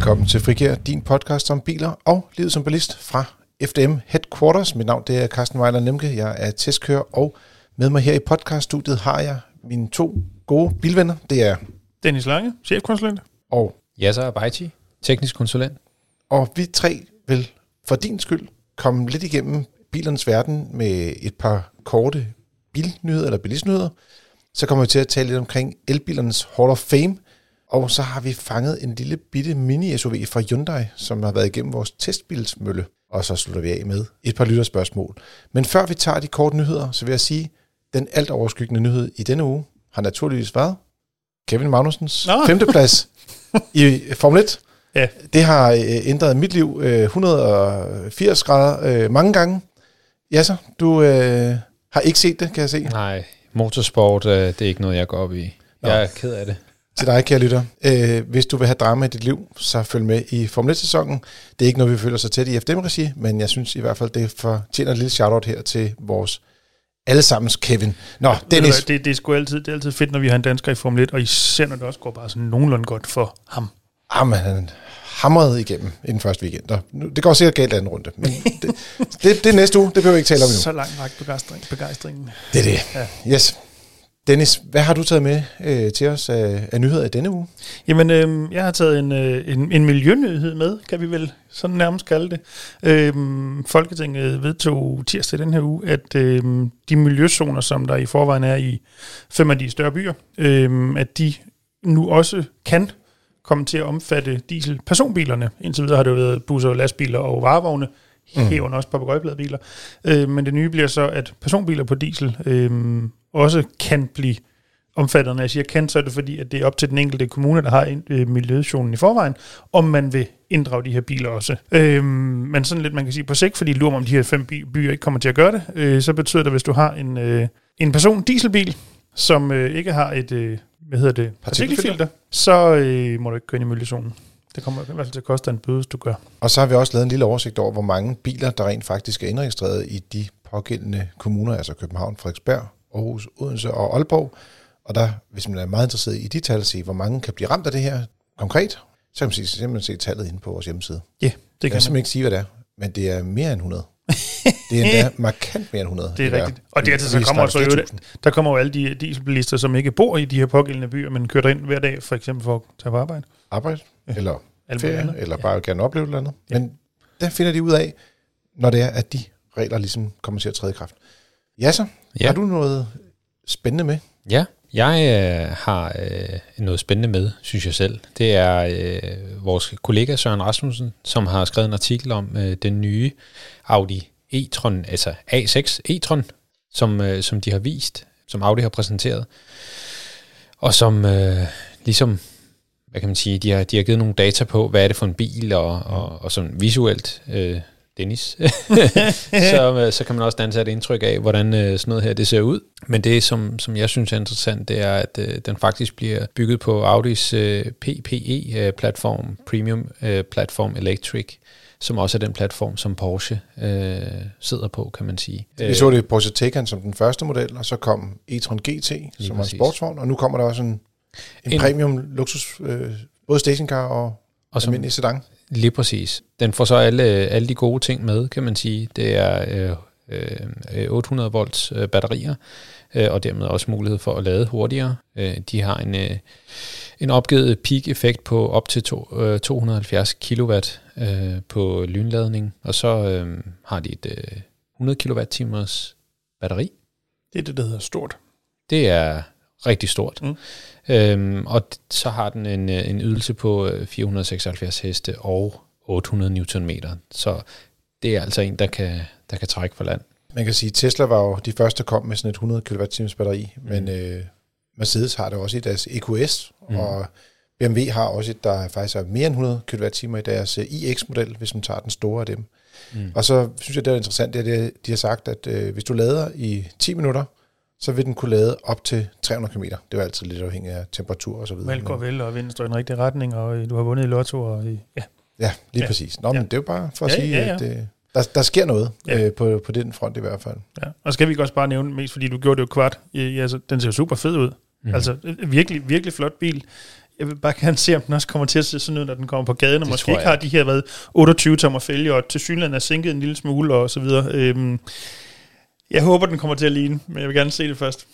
Velkommen til Frigær, din podcast om biler og livet som ballist fra FDM Headquarters. Mit navn det er Carsten Weiler Nemke, jeg er testkører, og med mig her i podcaststudiet har jeg mine to gode bilvenner. Det er Dennis Lange, chefkonsulent. Og Yasser Abaiti, teknisk konsulent. Og vi tre vil for din skyld komme lidt igennem bilernes verden med et par korte bilnyheder eller bilistnyheder. Så kommer vi til at tale lidt omkring elbilernes Hall of Fame, og så har vi fanget en lille bitte mini-SUV fra Hyundai, som har været igennem vores testbilsmølle. Og så slutter vi af med et par lytterspørgsmål. Men før vi tager de korte nyheder, så vil jeg sige, den alt overskyggende nyhed i denne uge har naturligvis været Kevin Magnusens Nå. femteplads i Formel 1. Ja. Det har øh, ændret mit liv øh, 180 grader øh, mange gange. Ja, så du øh, har ikke set det, kan jeg se. Nej, motorsport, øh, det er ikke noget, jeg går op i. Nå. Jeg er ked af det. Til dig, kære lytter. Øh, hvis du vil have drama i dit liv, så følg med i Formel 1-sæsonen. Det er ikke noget, vi føler så tæt i FDM-regi, men jeg synes i hvert fald, det fortjener et lille shout-out her til vores allesammens Kevin. Nå, Dennis. hvad, Det, det, er sgu altid, det er altid fedt, når vi har en dansker i Formel 1, og især når det også går bare sådan nogenlunde godt for ham. Jamen, Ah, han hamrede igennem i den første weekend. Og nu, det går sikkert galt anden runde, men det, det, det er næste uge. Det behøver vi ikke tale om endnu. Så langt række begejstring, begejstringen. Det er det. Ja. Yes. Dennis, hvad har du taget med øh, til os af, af nyheder i denne uge? Jamen, øh, jeg har taget en, øh, en, en miljønyhed med, kan vi vel sådan nærmest kalde det. Øh, Folketinget vedtog tirsdag den her uge, at øh, de miljøzoner, som der i forvejen er i fem af de større byer, øh, at de nu også kan komme til at omfatte diesel-personbilerne. Indtil videre har det jo været busser, lastbiler og varevogne, mm. herunder også papagøjbladbiler. Øh, men det nye bliver så, at personbiler på diesel øh, også kan blive omfattet. Når jeg siger kan, så er det fordi, at det er op til den enkelte kommune, der har en- øh, miljøzonen i forvejen, om man vil inddrage de her biler også. Øhm, men sådan lidt, man kan sige på sigt, fordi lurer om de her fem by- byer ikke kommer til at gøre det, øh, så betyder det, hvis du har en, øh, en person dieselbil, som øh, ikke har et, øh, hvad hedder det, Partikelfilter. så øh, må du ikke køre ind i miljøzonen. Det kommer i hvert fald til at koste en bøde, hvis du gør. Og så har vi også lavet en lille oversigt over, hvor mange biler, der rent faktisk er indregistreret i de pågældende kommuner, altså København, Frederiksberg, Aarhus, Odense og Aalborg. Og der, hvis man er meget interesseret i de tal, se, hvor mange kan blive ramt af det her konkret, så kan man se, simpelthen se tallet inde på vores hjemmeside. Ja, Det det kan kan jeg man. simpelthen ikke sige, hvad det er, men det er mere end 100. Det er endda markant mere end 100. Det er rigtigt. Og det er altså, så kommer, så jo, der kommer jo alle de dieselbilister, som ikke bor i de her pågældende byer, men kører ind hver dag, for eksempel for at tage på arbejde. Arbejde, eller Alt muligt ferie, andet. eller bare gerne opleve et eller andet. Men der finder de ud af, når det er, at de regler ligesom kommer til at træde i kraft. Ja, så Ja. har du noget spændende med? Ja, jeg øh, har øh, noget spændende med, synes jeg selv. Det er øh, vores kollega Søren Rasmussen, som har skrevet en artikel om øh, den nye Audi e-tron, altså A6 e-tron, som, øh, som de har vist, som Audi har præsenteret, og som øh, ligesom, hvad kan man sige, de har, de har givet nogle data på, hvad er det for en bil, og, og, og sådan visuelt, øh, Dennis, så, øh, så kan man også danse et indtryk af, hvordan øh, sådan noget her det ser ud. Men det, som, som jeg synes er interessant, det er, at øh, den faktisk bliver bygget på Audis øh, PPE-platform, Premium øh, Platform Electric, som også er den platform, som Porsche øh, sidder på, kan man sige. Vi så det Porsche Taycan som den første model, og så kom e-tron GT, som var en sportsvogn, og nu kommer der også en, en, en En- premium luksus, øh, både stationcar og, Og som, almindelig sedan. Lige præcis. Den får så alle, alle de gode ting med, kan man sige. Det er øh, øh, 800 volts øh, batterier, øh, og dermed også mulighed for at lade hurtigere. Øh, de har en, øh, en opgivet peak-effekt på op til to, øh, 270 kW øh, på lynladning, og så øh, har de et øh, 100 kWh batteri. Det er det, der hedder stort. Det er rigtig stort. Mm. Øhm, og så har den en, øh, en ydelse på øh, 476 heste og 800 Nm. Så det er altså en, der kan, der kan trække for land. Man kan sige, at Tesla var jo de første, der kom med sådan et 100 kWh batteri, mm. men øh, Mercedes har det også i deres EQS, mm. Mm. og BMW har også et, der faktisk er mere end 100 kWh i deres øh, iX-model, hvis man tager den store af dem. Mm. Og så synes jeg, det er interessant, det er, det, de har sagt, at øh, hvis du lader i 10 minutter, så vil den kunne lade op til 300 km. Det er altid lidt afhængigt af temperatur og så videre. Vel går vel, og vinden står i den rigtige retning, og øh, du har vundet i lotto, og øh, ja. Ja, lige ja. Præcis. Nå, men Ja. det er jo bare for at Ja, sige, ja, ja. at øh, der, der sker noget Ja. øh, på, på den front i hvert fald. ja. Og skal vi ikke også bare nævne, mest fordi du gjorde det jo kvart, ja, altså, den ser super fed ud. Mm. Altså, øh, virkelig, virkelig flot bil. Jeg vil bare gerne se, om den også kommer til at se sådan ud, når den kommer på gaden, og Det måske ikke har de her været 28 tommer fælge, og til synligheden er sænket en lille smule, og så videre. Øhm, jeg håber, den kommer til at ligne, men jeg vil gerne se det først.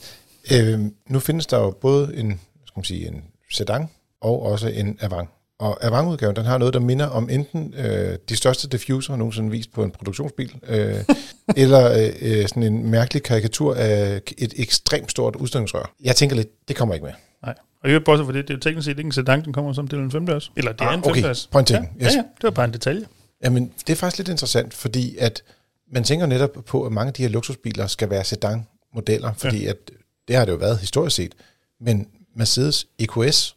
Øh, nu findes der jo både en, skal man sige, en sedan og også en Avant. Og Avant-udgaven, den har noget, der minder om enten øh, de største diffuser nogensinde vist på en produktionsbil, øh, eller øh, øh, sådan en mærkelig karikatur af et ekstremt stort udstødningsrør. Jeg tænker lidt, det kommer ikke med. Nej. Og jeg bortset for det, det er jo teknisk set ikke en sedan, den kommer som del af en femdørs. Eller det er Ah, en okay. femdørs. Pointing. Ja, Yes. ja, ja, det var bare en detalje. Jamen, det er faktisk lidt interessant, fordi at man tænker netop på, at mange af de her luksusbiler skal være sedan-modeller, fordi ja. at det har det jo været historisk set. Men Mercedes EQS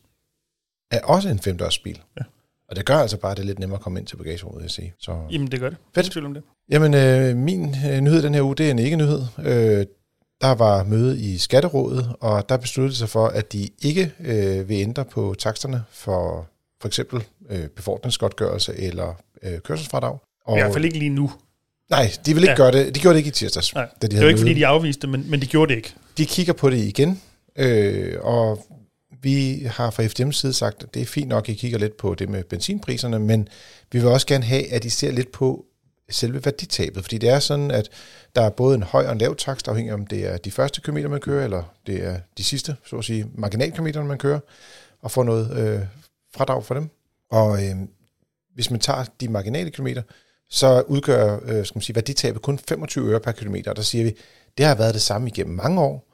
er også en femdørsbil. Ja. Og det gør altså bare, at det er lidt nemmere at komme ind til bagagerummet, vil jeg sige. Så, Jamen, det gør det. Fedt. Tvivl om det. Jamen, øh, min øh, nyhed den her uge, det er en ikke-nyhed. Øh, der var møde i Skatterådet, og der besluttede sig for, at de ikke øh, vil ændre på taksterne for for eksempel øh, befordringsgodtgørelse eller øh, kørselsfradrag. Og, I hvert fald ikke lige nu. Nej, de vil ikke Ja. gøre det. De gjorde det ikke i tirsdags. Nej, da de det er jo ikke, møde. fordi de afviste det, men, men de gjorde det ikke. De kigger på det igen, øh, og vi har fra FDM's side sagt, at det er fint nok, at I kigger lidt på det med benzinpriserne, men vi vil også gerne have, at I ser lidt på selve værditabet, fordi det er sådan, at der er både en høj og en lav takst, afhængig af, om det er de første kilometer, man kører, eller det er de sidste, så at sige, marginalkilometer, man kører, og får noget øh, fradrag for dem. Og øh, hvis man tager de marginale kilometer, så udgør øh, skal man sige, værditabet kun 25 øre per kilometer, der siger vi, det har været det samme igennem mange år.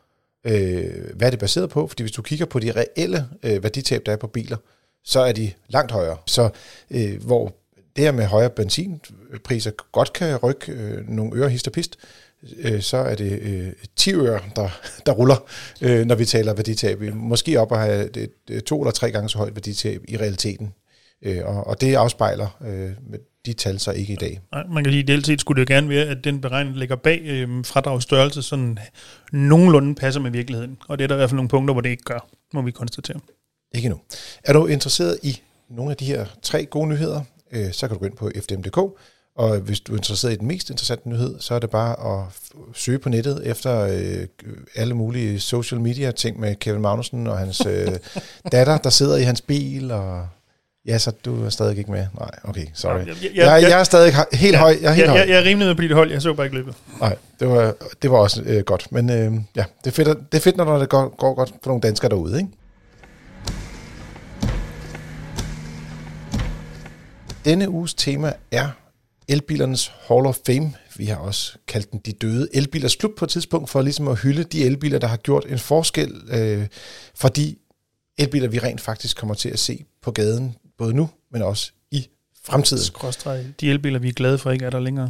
Øh, hvad er det baseret på? Fordi hvis du kigger på de reelle øh, værditab, der er på biler, så er de langt højere. Så øh, hvor det her med højere benzinpriser godt kan rykke øh, nogle øre hist og pist, øh, så er det øh, 10 øre, der, der ruller, øh, når vi taler værditab. Måske op at have et, to eller tre gange så højt værditab i realiteten. Øh, og, og det afspejler øh, med de tal så ikke i dag. Nej, man kan sige, at ideelt set skulle det jo gerne være, at den beregning ligger bag øh, fradragsstørrelse, sådan nogenlunde passer med virkeligheden. Og det er der i hvert fald nogle punkter, hvor det ikke gør, må vi konstatere. Ikke nu. Er du interesseret i nogle af de her tre gode nyheder, øh, så kan du gå ind på fdm.dk, og hvis du er interesseret i den mest interessante nyhed, så er det bare at søge på nettet efter øh, alle mulige social media ting med Kevin Magnussen og hans øh, datter, der sidder i hans bil, og ja, så du er stadig ikke med. Nej, okay, sorry. Jeg, jeg, Jeg, jeg er stadig helt høj. Jeg er helt jeg, høj. jeg, jeg er rimelig med på dit hold, jeg så bare ikke løbet. Nej, det var, det var også øh, godt. Men øh, ja, det er, fedt, det er fedt, når det går, går godt for nogle danskere derude, ikke? Denne uges tema er elbilernes Hall of Fame. Vi har også kaldt den De Døde Elbilers Klub på et tidspunkt, for ligesom at hylde de elbiler, der har gjort en forskel øh, for de elbiler, vi rent faktisk kommer til at se på gaden, både nu, men også i fremtiden. Skråstreg. De elbiler, vi er glade for, ikke er der længere.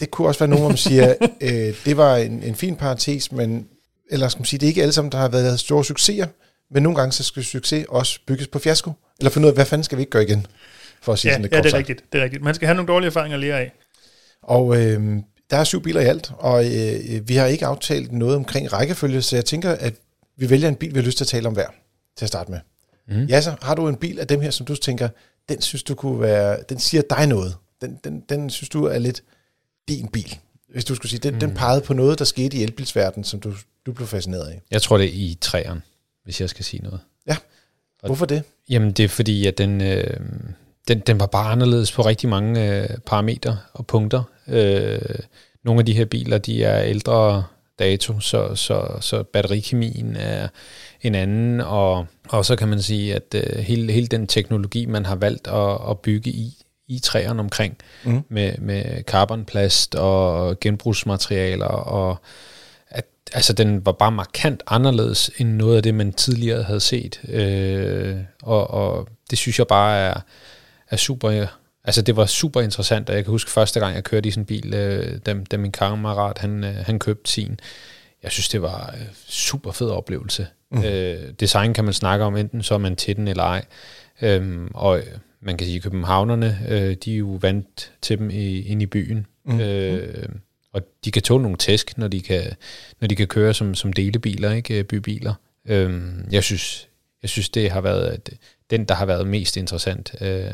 Det kunne også være nogen, som siger, øh, det var en, en fin parentes, men eller skal man sige, det er ikke alle sammen, der har været store succeser, men nogle gange så skal succes også bygges på fiasko. Eller finde ud af, hvad fanden skal vi ikke gøre igen? For at sige Ja, sådan lidt ja det er sagt. rigtigt. Det er rigtigt. Man skal have nogle dårlige erfaringer at lære af. Og øh, der er syv biler i alt, og øh, vi har ikke aftalt noget omkring rækkefølge, så jeg tænker, at vi vælger en bil, vi har lyst til at tale om hver, til at starte med. Mm. Ja, så har du en bil af dem her, som du tænker, den synes du kunne være, den siger dig noget. Den, den, den synes du er lidt din bil. Hvis du skulle sige, den, mm. den pegede på noget, der skete i elbilsverdenen, som du, du blev fascineret af. Jeg tror, det er i træerne, hvis jeg skal sige noget. Hvorfor det? Jamen, det er fordi, at den, øh, den, den var bare anderledes på rigtig mange øh, parametre og punkter. Øh, nogle af de her biler, de er ældre dato, så, så, så batterikemien er en anden, og, og så kan man sige, at øh, hele, hele den teknologi, man har valgt at, at bygge i, i træerne omkring, Mhm. med, med carbonplast og genbrugsmaterialer, og at altså, den var bare markant anderledes end noget af det, man tidligere havde set. Øh, og, og det synes jeg bare er, er super... Altså, det var super interessant, og jeg kan huske første gang, jeg kørte i sådan en bil, øh, da, da min kammerat, han, øh, han købte sin. Jeg synes, det var en super fed oplevelse. Mm. Øh, design kan man snakke om, enten så er man til den eller ej. Øhm, og man kan sige, at københavnerne, øh, de er jo vant til dem i, ind i byen. Mm. Øh, og de kan tåle nogle tæsk, når de kan, når de kan køre som, som delebiler, ikke bybiler. Øhm, jeg synes, jeg synes, det har været den, der har været mest interessant øh,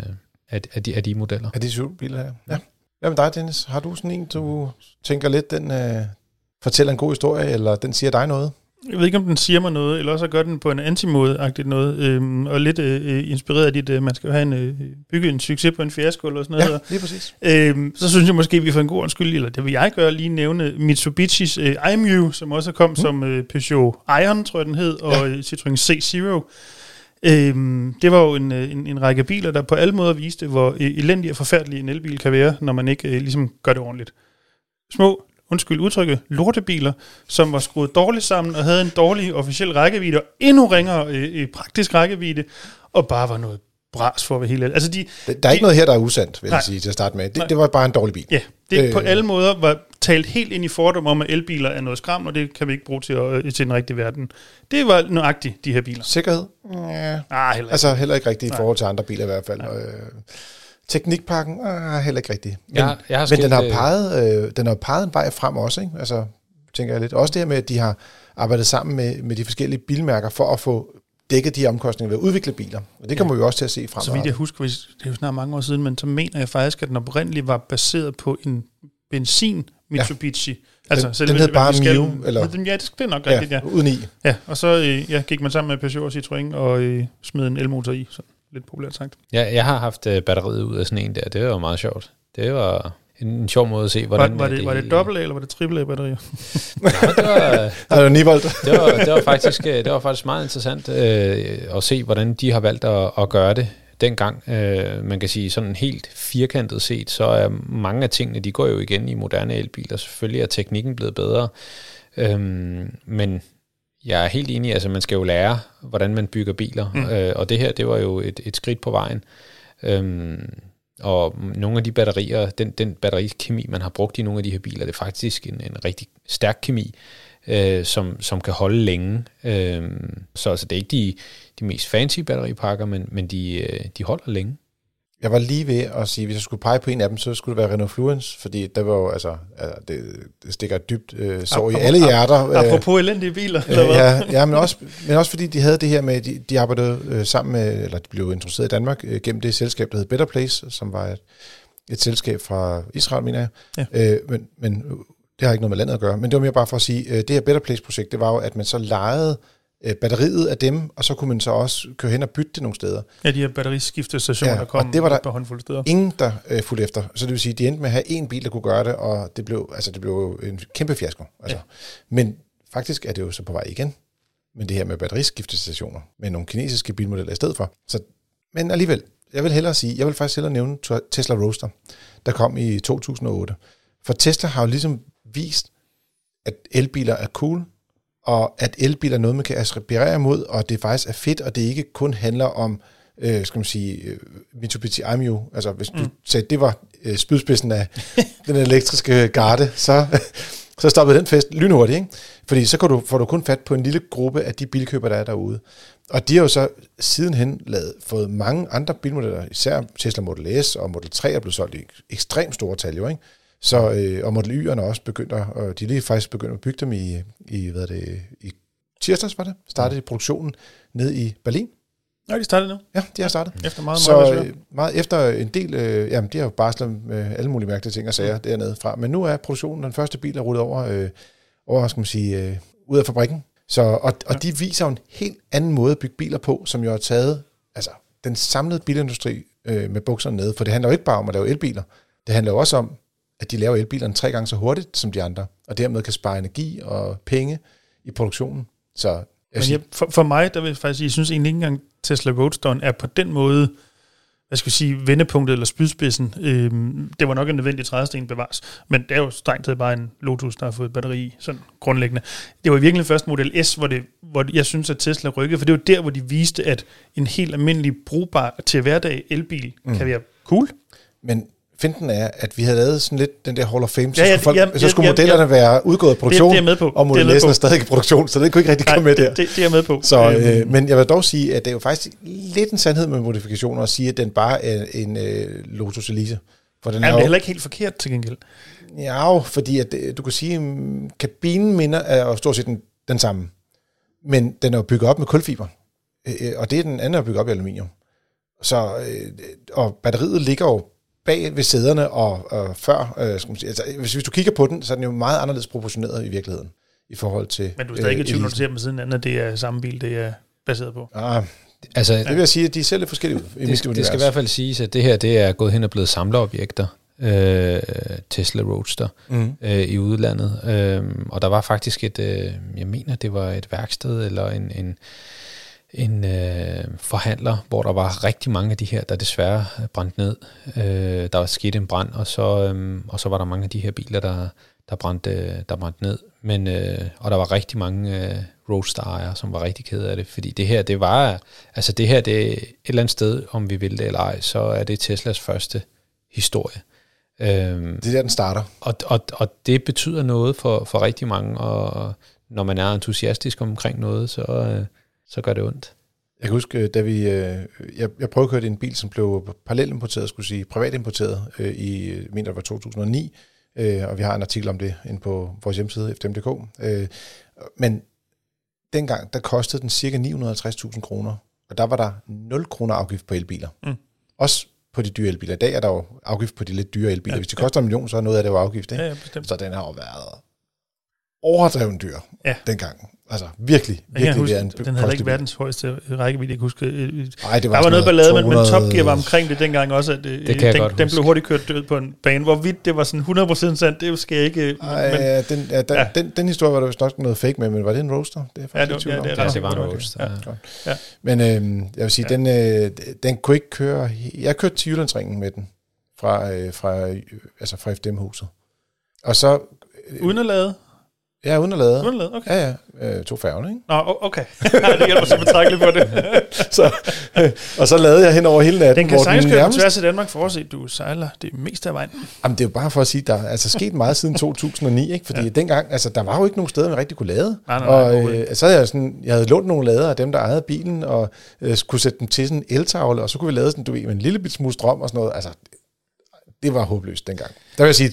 af, af, de, af de modeller. Er de syv biler her? Ja. Hvad med dig, Dennis? Har du sådan en, du tænker lidt, den øh, fortæller en god historie, eller den siger dig noget? Jeg ved ikke, om den siger mig noget, eller også gør den på en anti-måde-agtigt noget, øhm, og lidt øh, inspireret af dit, øh, man skal have en, øh, bygge en succes på en fiasko eller sådan noget. Ja, lige præcis. Øhm, så synes jeg måske, vi får en god undskyld, eller det vil jeg gøre, lige nævne Mitsubishis øh, IMU, som også kom mm. som øh, Peugeot Ion, tror jeg den hed, og ja. Citroën C0. Øhm, det var jo en, øh, en, en række biler, der på alle måder viste, hvor øh, elendig og forfærdelig en elbil kan være, når man ikke øh, ligesom gør det ordentligt. Små, undskyld udtrykket, lortebiler, som var skruet dårligt sammen og havde en dårlig officiel rækkevidde, og endnu ringere øh, øh praktisk rækkevidde, og bare var noget bras for at være helt Altså de, der er de, ikke noget her, der er usandt, vil nej, jeg sige til at starte med. Det, det var bare en dårlig bil. Ja, det øh, på alle måder var talt helt ind i fordom om, at elbiler er noget skram, og det kan vi ikke bruge til, at, til den rigtige verden. Det var nøjagtigt, de her biler. Sikkerhed? Ja. Ah, heller ikke. Altså heller ikke rigtigt i forhold til andre biler i hvert fald. Øh, teknikpakken? Ah, heller ikke rigtigt. Men, jeg, jeg har men den har, peget, øh, den har peget en vej frem også, ikke? Altså, tænker jeg lidt. Også det her med, at de har arbejdet sammen med, med de forskellige bilmærker for at få dækket de omkostninger ved at udvikle biler. Og det kommer ja. vi jo også til at se fremover. Så vidt jeg husker, det er jo snart mange år siden, men så mener jeg faktisk, at den oprindeligt var baseret på en benzin Mitsubishi. Ja. Altså, den, den hed bare Mio? Eller? Ja, det er nok rigtigt, ja. Uden i. Ja, og så øh, ja, gik man sammen med Peugeot og Citroën og øh, smed en elmotor i, så lidt populært sagt. Ja, jeg har haft øh, batteriet ud af sådan en der, det var meget sjovt. Det var en, en sjov måde at se, hvordan... Var, var, det, det, var det dobbelt A, eller var det triple A-batterier? Nej, det var... det var 9 volt. det, var, det, var faktisk, øh, det var faktisk meget interessant øh, at se, hvordan de har valgt at, at gøre det dengang. Øh, man kan sige sådan helt firkantet set, så er mange af tingene, de går jo igen i moderne elbiler. Selvfølgelig er teknikken blevet bedre, øh, men jeg er helt enig, altså man skal jo lære, hvordan man bygger biler, mm. øh, og det her, det var jo et, et skridt på vejen. Øh, og nogle af de batterier, den, den batterikemi, man har brugt i nogle af de her biler, det er faktisk en, en rigtig stærk kemi, øh, som, som kan holde længe. Øh, så altså, det er ikke de, de mest fancy batteripakker, men, men de, øh, de holder længe. Jeg var lige ved at sige, hvis jeg skulle pege på en af dem, så skulle det være Renault Fluence, fordi der var jo, altså, altså det, det stikker dybt øh, så i alle hjerter. Øh, apropos elendige biler, eller hvad? Ja, ja men, også, men også fordi de havde det her med, de, de arbejdede øh, sammen med, eller de blev introduceret i Danmark øh, gennem det selskab, der hed Better Place, som var et, et selskab fra Israel, mener jeg. Ja. Øh, men, men det har ikke noget med landet at gøre. Men det var mere bare for at sige, øh, det her Better Place-projekt, det var jo, at man så lejede øh, batteriet af dem, og så kunne man så også køre hen og bytte det nogle steder. Ja, de her batteriskiftestationer, ja, der kom og det var der på håndfulde steder. ingen, der øh, fulgte efter. Så det vil sige, de endte med at have en bil, der kunne gøre det, og det blev, altså, det blev en kæmpe fiasko. Altså. Ja. Men faktisk er det jo så på vej igen, men det her med batteriskiftestationer, med nogle kinesiske bilmodeller i stedet for. Så, men alligevel, jeg vil hellere sige, jeg vil faktisk hellere nævne Tesla Roadster, der kom i 2008. For Tesla har jo ligesom vist, at elbiler er cool, og at elbil er noget, man kan aspirere imod, og det faktisk er fedt, og det ikke kun handler om, øh, skal man sige, øh, Mitsubishi Aimu. Altså, hvis mm. du sagde, det var øh, spydspidsen af den elektriske garde, så, så stoppede den fest lynhurtigt, ikke? Fordi så kan du, får du kun fat på en lille gruppe af de bilkøber, der er derude. Og de har jo så sidenhen lavet, fået mange andre bilmodeller, især Tesla Model S og Model 3 er blevet solgt i ekstremt store tal, jo, ikke? Så, øh, og Model Y'erne også begynder, og de er lige faktisk begyndt at bygge dem i, i, hvad det, i tirsdags, var det? Startede produktionen ned i Berlin. Ja, de startede nu. Ja, de har startet. Efter meget, så, meget, øh, meget efter en del, øh, jamen de har jo barslet med alle mulige mærkelige ting og sager mm. dernede fra. Men nu er produktionen, den første bil er rullet over, øh, over skal man sige, øh, ud af fabrikken. Så, og, og de viser jo en helt anden måde at bygge biler på, som jo har taget altså, den samlede bilindustri øh, med bukserne nede. For det handler jo ikke bare om at lave elbiler. Det handler jo også om, at de laver elbilerne tre gange så hurtigt som de andre, og dermed kan spare energi og penge i produktionen. Så jeg Men jeg, for, for mig, der vil jeg faktisk sige, jeg synes egentlig ikke engang Tesla Roadster er på den måde, hvad skal vi sige, vendepunktet eller spydspidsen. Øhm, det var nok en nødvendig trædesten bevares, men det er jo strengt taget bare en Lotus, der har fået batteri i, sådan grundlæggende. Det var virkelig først Model S, hvor, det, hvor jeg synes, at Tesla rykkede, for det var der, hvor de viste, at en helt almindelig brugbar til hverdag elbil mm. kan være cool. Men finten er, at vi havde lavet sådan lidt den der Hall of Fame, så, ja, ja, skulle, folk, ja, så skulle ja, modellerne ja, være udgået af produktion, det, det er med på. og modellerne er stadig i produktion, så det kunne ikke rigtig komme med der. Det, det er med på. Så, øh, øhm. men jeg vil dog sige, at det er jo faktisk lidt en sandhed med modifikationer at sige, at den bare er en øh, Lotus Elise. For den ja, er det er heller ikke helt forkert til gengæld. Ja, fordi at, øh, du kan sige, at mm, kabinen minder er stort set den, den samme, men den er jo bygget op med kulfiber, øh, øh, og det er den anden er bygget op i aluminium. Så, og batteriet ligger jo bag ved sæderne og, og før. Øh, skal man sige. Altså, hvis, hvis du kigger på den, så er den jo meget anderledes proportioneret i virkeligheden. i forhold til... Men du er stadig ikke i tvivl, når du ser dem siden anden, at det er samme bil, det er baseret på. Ah, Altså, det vil jeg sige, at de ser lidt forskellige ud i mit det, skal, det skal i hvert fald siges, at det her det er gået hen og blevet samleobjekter. Øh, Tesla Roadster Mm. øh, i udlandet. Øh, og der var faktisk et, øh, jeg mener det var et værksted eller en, en, en øh, forhandler, hvor der var rigtig mange af de her, der desværre brændte ned. Øh, der var sket en brand, og så, øh, og så var der mange af de her biler, der, der, brændte, der brændte ned. Men, øh, og der var rigtig mange øh, Roadster-ejere, som var rigtig kede af det, fordi det her, det var, altså det her, det et eller andet sted, om vi vil det eller ej, så er det Teslas første historie. Øhm, Det er der, den starter. og, og, og det betyder noget for, for rigtig mange, og når man er entusiastisk omkring noget, så, øh, så gør det ondt. Jeg kan huske, da vi... Øh, jeg, jeg prøvede at køre en bil, som blev parallelimporteret, skulle sige, privatimporteret øh, i, jeg mener det var 2009, øh, og vi har en artikel om det inde på vores hjemmeside, fdm.dk. Øh, men dengang, der kostede den cirka 950.000 kroner, og der var der 0 kroner afgift på elbiler. Mm. Også på de dyre elbiler. I dag er der jo afgift på de lidt dyre elbiler. Ja. Hvis det koster en million, så er noget af det jo afgift. Ikke? Ja, ja, bestemt. Så den har jo været overdreven dyr Ja. dengang. Altså virkelig, Jeg virkelig huske, en den havde ikke verdens højeste rækkevidde. Jeg kan huske, øh, Ej, det der var noget ballade, men, men 200 Top Gear var omkring det dengang også, at øh, Det kan jeg den, godt den huske. blev hurtigt kørt død på en bane. Hvorvidt det var sådan 100% sandt, det skal jeg ikke... Ej, men, ja, den, ja, den, Ja. Den, den historie var der vist nok noget fake med, men var det en roaster? Det er jeg Ja, faktisk det ja, var- det er Ja, det var en. Roadster. Ja. Ja. Men øh, jeg vil sige, ja. den, øh, den kunne ikke køre... Jeg kørte til Jyllandsringen med den fra, øh, fra, øh, altså fra FDM-huset. Og så... Øh, Uden at lade? Ja, uden at lade. Uden at lade, okay. Ja, ja. Øh, to færgen, ikke? Nå, okay. det hjælper så betragteligt på det. så, og så lavede jeg hen over hele natten. Den kan sagtens køre nærmest- tværs af Danmark for at se, du sejler det meste af vejen. Jamen, det er jo bare for at sige, der er altså sket meget siden 2009, ikke? Fordi Ja. dengang, altså, der var jo ikke nogen steder, man rigtig kunne lade. Nej, nej, nej, og overhovedet øh, så havde jeg sådan, jeg havde lånt nogle lader af dem, der ejede bilen, og øh, skulle sætte dem til sådan en eltavle, og så kunne vi lade sådan, du ved, en lille bit smule strøm og sådan noget. Altså, det var håbløst dengang. Der vil jeg sige,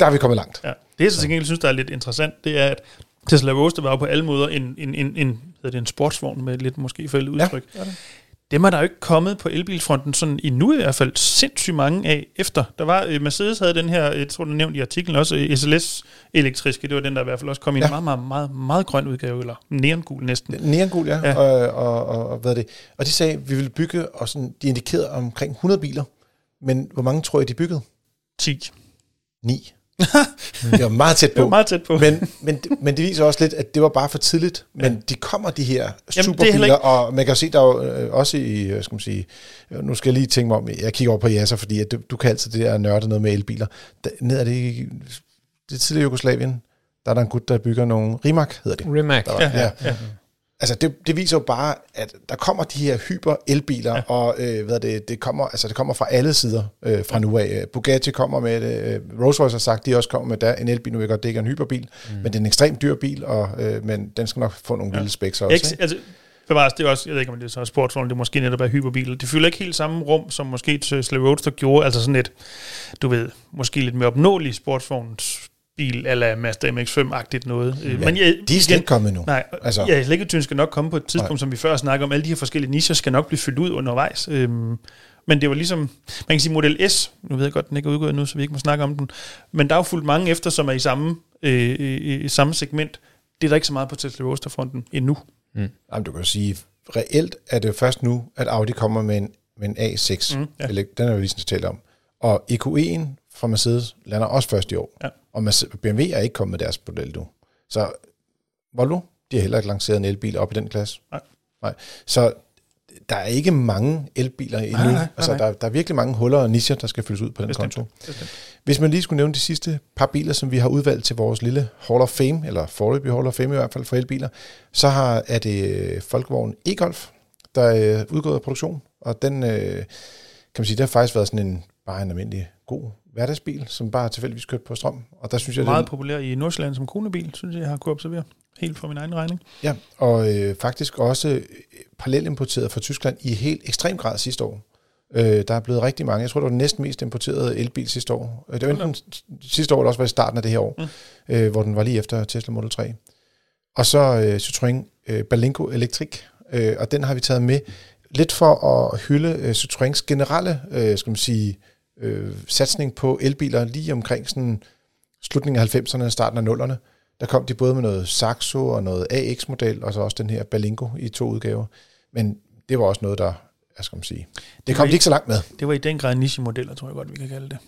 der er vi kommet langt. Ja. Det, jeg så til gengæld synes, der er lidt interessant, det er, at Tesla Roadster var jo på alle måder en, en, en, en, hedder det en sportsvogn med lidt måske fældet udtryk. Ja. Dem er der jo ikke kommet på elbilfronten sådan endnu i hvert fald sindssygt mange af efter. Der var, øh, Mercedes havde den her, jeg tror du nævnte i artiklen også, øh, SLS elektriske, det var den, der i hvert fald også kom i en Ja. meget, meget, meget, meget grøn udgave, eller neongul næsten. Neongul, ja. Ja. Og, og, og, og, hvad er det? Og de sagde, vi ville bygge, og sådan, de indikerede omkring 100 biler. Men hvor mange tror I, de byggede? 10. 9. det var meget tæt Det var på. meget tæt på. Men, men, men det viser også lidt, at det var bare for tidligt. Men Ja. de kommer, de her er superbiler, ikke- og man kan jo se, der er jo øh, også i, øh, skal man sige, øh, nu skal jeg lige tænke mig om, jeg kigger over på Yasser, fordi at du, du kan altid det der nørde noget med elbiler. Der, ned er det, det tidligere Jugoslavien, der er der en gut, der bygger nogle, Rimac hedder det. Rimac. Der var, Ja, ja, ja. Altså det, det viser jo bare, at der kommer de her hyper elbiler, ja. og øh, hvad det, det kommer, altså det kommer fra alle sider øh, fra nu af. Bugatti kommer med det, øh, Rolls Royce har sagt, de også kommer med der, en elbil, nu ved godt, det ikke er en hyperbil, mm. men det er en ekstremt dyr bil, og, øh, men den skal nok få nogle ja. vilde specs også. Ikke, altså, bevares, det er også, jeg ved ikke, om det er så sportsvogn, det er måske netop er hyperbiler. Det fylder ikke helt samme rum, som måske Tesla Roadster gjorde, altså sådan et, du ved, måske lidt mere opnåelig sportsvognsbil, eller Mazda MX-5-agtigt noget. Ja, Men jeg, De er slet ikke kommet nu. Nej, Altså. at den skal nok komme på et tidspunkt, Nej. Som vi før snakker om. Alle de her forskellige nicher skal nok blive fyldt ud undervejs. Øhm, men det var ligesom, man kan sige Model S, nu ved jeg godt, den ikke er udgået nu, så vi ikke må snakke om den, men der er jo fuldt mange efter, som er i samme, øh, i, i samme segment. Det er der ikke så meget på Tesla Roadster-fronten endnu. Jamen, du kan jo sige, reelt er det først nu, at Audi kommer med en, med en A6. Mm, Mm, ja. ja. Den er jo lige sådan talt om. Og EQE'en fra Mercedes lander også først i år. Ja. Og BMW er ikke kommet med deres model nu. Så Volvo, de har heller ikke lanceret en elbil op i den klasse. Nej. Nej. Så der er ikke mange elbiler endnu. nej, nej, altså, nej. Der, der er virkelig mange huller og nischer, der skal fyldes ud på den Bestemt. konto. Bestemt. Hvis man lige skulle nævne de sidste par biler, som vi har udvalgt til vores lille Hall of Fame, eller forløbig Hall of Fame i hvert fald for elbiler, så har, er det øh, Folkevogn e-Golf, der er øh, udgået af produktion, og den, øh, kan man sige, det har faktisk været sådan en, bare en almindelig god hverdagsbil, som bare tilfældigvis kørt på strøm, og der synes jeg, Meget den, populær i Nordsjælland som konebil, synes jeg, jeg har kunnet observere. Helt for min egen regning. ja, og øh, faktisk også øh, parallelimporteret fra Tyskland i helt ekstrem grad sidste år. Øh, der er blevet rigtig mange. Jeg tror, det var den næsten mest importerede elbil sidste år. Øh, Det var enten sidste år, eller også var i starten af det her år, mm. øh, hvor den var lige efter Tesla Model 3. Og så øh, Citroën øh, Berlingo Electric, øh, og den har vi taget med lidt for at hylde øh, Citroëns generelle, øh, skal man sige, øh, satsning på elbiler lige omkring sådan slutningen af 90'erne, starten af 0'erne. Der kom de både med noget Saxo og noget AX-model, og så også den her Balingo i to udgaver. Men det var også noget, der, jeg skal man sige, det kom de ikke så langt med. Det var i den grad niche-modeller, tror jeg godt, vi kan kalde det.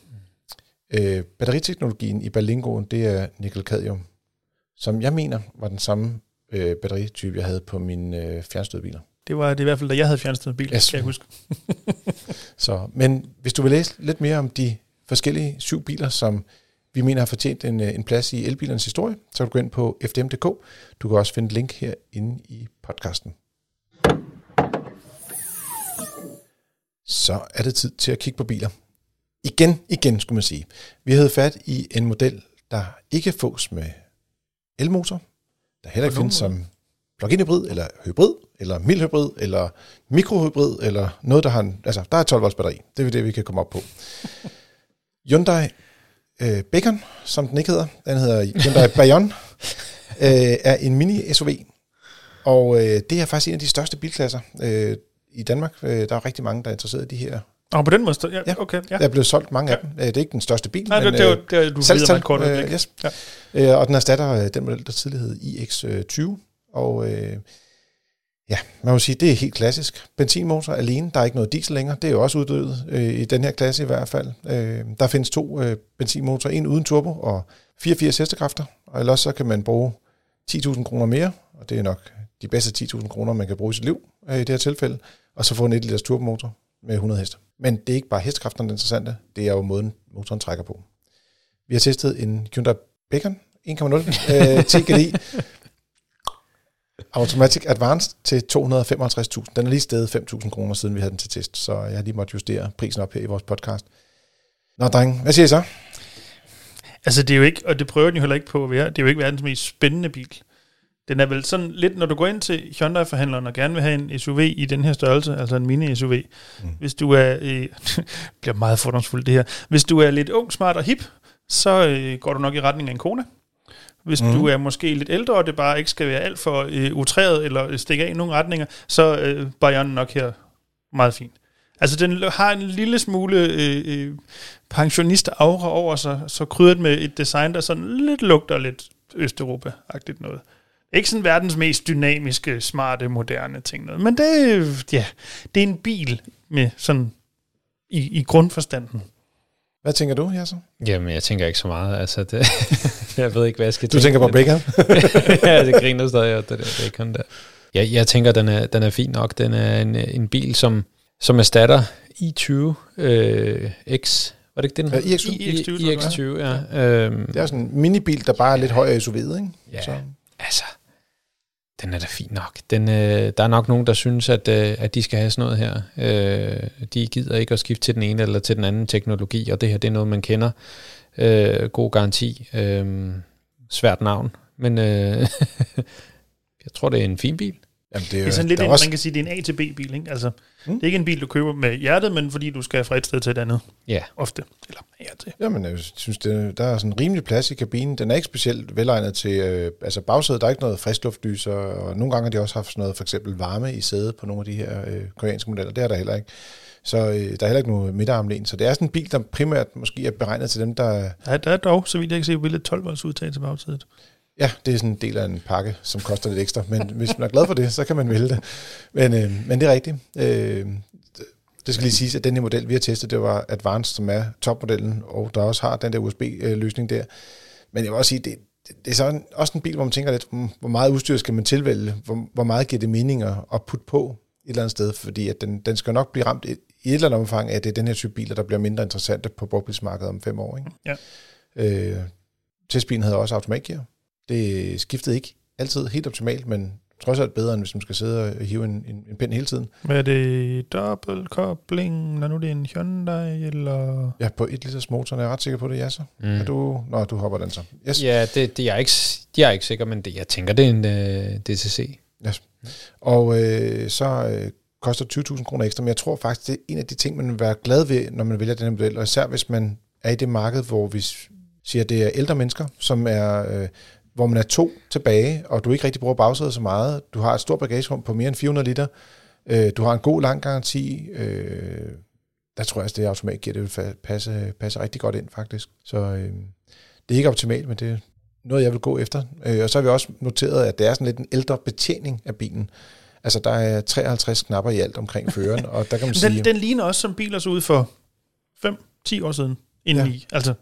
Øh, batteriteknologien i Balingoen, det er nickel-cadmium, som jeg mener var den samme øh, batteritype, jeg havde på mine øh, fjernstødbiler. Det var det i hvert fald, da jeg havde fjernstødet bil, Yes. kan jeg huske. Så, men hvis du vil læse lidt mere om de forskellige syv biler, som vi mener har fortjent en, øh, en plads i elbilernes historie, så kan du gå ind på fdm.dk. Du kan også finde et link her inde i podcasten. Så er det tid til at kigge på biler. Igen, igen skulle man sige. Vi havde fat i en model, der ikke fås med elmotor, der heller ikke findes som plug-in hybrid, eller hybrid, eller mild hybrid, eller mikrohybrid, eller noget, der har en, altså, der er 12 volts batteri. Det er det, vi kan komme op på. Hyundai øh, Bacon, som den ikke hedder, den hedder Hyundai Bayon, øh, er en mini-SUV, og øh, det er faktisk en af de største bilklasser øh, i Danmark. Øh, der er rigtig mange, der er interesseret i de her. Og på den måde, ja, Ja. okay. Ja. Der er blevet solgt mange af dem. Øh, det er ikke den største bil, Nej, det, men det, var, øh, det var, du salgstal, videre kort øh, yes. Ja. Øh, og den erstatter øh, den model, der tidligere hed iX20. Og øh, ja, man må sige, det er helt klassisk. Benzinmotor alene, der er ikke noget diesel længere. Det er jo også uddødet øh, i den her klasse i hvert fald. Øh, der findes to øh, benzinmotorer, en uden turbo og 84 hestekræfter. Og ellers så kan man bruge 10.000 kroner mere, og det er nok de bedste 10.000 kroner, man kan bruge i sit liv øh, i det her tilfælde. Og så få en 1 liters turbomotor med 100 heste. Men det er ikke bare hestekræfterne, der er interessante, det er jo måden, motoren trækker på. Vi har testet en Hyundai Bacon 1.0 øh, TGDI Automatic Advanced til 255.000. Den er lige steget 5.000 kroner, siden vi havde den til test, så jeg har lige måttet justere prisen op her i vores podcast. Nå, dreng, hvad siger I så? Altså, det er jo ikke, og det prøver den jo heller ikke på at være, det er jo ikke verdens mest spændende bil. Den er vel sådan lidt, når du går ind til Hyundai-forhandleren og gerne vil have en SUV i den her størrelse, altså en mini-SUV, mm. hvis du er, øh, bliver meget fordomsfuldt det her, hvis du er lidt ung, smart og hip, så øh, går du nok i retning af en Kona. Hvis mm. du er måske lidt ældre, og det bare ikke skal være alt for øh, utræet eller stikke af i nogle retninger, så øh, Bayern nok her meget fint. Altså, den har en lille smule øh, øh, pensionist-aura over sig, så krydret med et design, der sådan lidt lugter lidt Østeuropa-agtigt noget. Ikke sådan verdens mest dynamiske, smarte, moderne ting noget, men det, ja, det er en bil med sådan i, i grundforstanden. Hvad tænker du, Jasser? Jamen, jeg tænker ikke så meget. Altså, det, jeg ved ikke, hvad jeg skal Du tænker på Bacon? ja, det griner stadig, og det der bacon der. Ja, jeg tænker, den er, den er fin nok. Den er en, en bil, som, som erstatter i20 øh, X. Var det ikke den? Ja, iX20. iX20, tror jeg, iX20, ja. Øhm, Det er sådan en minibil, der bare er lidt højere SUV'et, ikke? Ja. Så. altså, den er da fin nok. Den, øh, der er nok nogen, der synes, at, øh, at de skal have sådan noget her. Øh, de gider ikke at skifte til den ene eller til den anden teknologi, og det her det er noget, man kender. Øh, god garanti. Øh, svært navn, men øh, jeg tror, det er en fin bil. Jamen, det er, Det er sådan lidt en, også, man kan sige, det er en A til B-bil, ikke? Altså, Mm. det er ikke en bil, du køber med hjertet, men fordi du skal fra et sted til et andet, Ja, ofte. Eller og til. Jamen, jeg synes, det, der er sådan en rimelig plads i kabinen. Den er ikke specielt velegnet til, øh, altså bagsædet, der er ikke noget friskluftlyser, og nogle gange har de også haft sådan noget, for eksempel varme i sædet på nogle af de her øh, koreanske modeller. Det er der heller ikke. Så øh, der er heller ikke noget midterarmlæn. Så det er sådan en bil, der primært måske er beregnet til dem, der... Ja, der er dog, så vidt jeg kan se, et 12 volts udtag til bagsædet. Ja, det er sådan en del af en pakke, som koster lidt ekstra. Men hvis man er glad for det, så kan man vælge det. Men, øh, men det er rigtigt. Øh, det skal lige siges, at den her model, vi har testet, det var Advanced, som er topmodellen, og der også har den der USB-løsning der. Men jeg vil også sige, det, det, er sådan, også en bil, hvor man tænker lidt, hmm, hvor meget udstyr skal man tilvælge? Hvor, hvor meget giver det mening at, putte på et eller andet sted? Fordi at den, den skal nok blive ramt i, i et eller andet omfang af, at det er den her type biler, der bliver mindre interessante på brugtbilsmarkedet om fem år. Ikke? Ja. Øh, testbilen havde også automatgear. Det skiftede ikke altid helt optimalt, men trods alt bedre, end hvis man skal sidde og hive en, en, en pind hele tiden. Hvad er det? Dobbeltkobling, når nu det er en Hyundai, eller... Ja, på et liters motor, er jeg ret sikker på det, ja så. Mm. Er du... Nå, du hopper den så. Yes. ja det, det er jeg ikke, jeg er ikke sikker, men det, jeg tænker, det er en uh, DCC. Yes. Og øh, så øh, koster 20.000 kroner ekstra, men jeg tror faktisk, det er en af de ting, man vil være glad ved, når man vælger den her model, og især hvis man er i det marked, hvor vi siger, at det er ældre mennesker, som er, øh, hvor man er to tilbage, og du ikke rigtig bruger bagsædet så meget, du har et stort bagagerum på mere end 400 liter, øh, du har en god lang garanti, øh, der tror jeg, at det automatgear, det vil passe, passe rigtig godt ind faktisk. Så øh, det er ikke optimalt, men det, noget, jeg vil gå efter. Øh, og så har vi også noteret, at det er sådan lidt en ældre betjening af bilen. Altså, der er 53 knapper i alt omkring føreren, og der kan man sige... Den, den ligner også som biler så ud for 5-10 år siden indeni. Ja. Altså,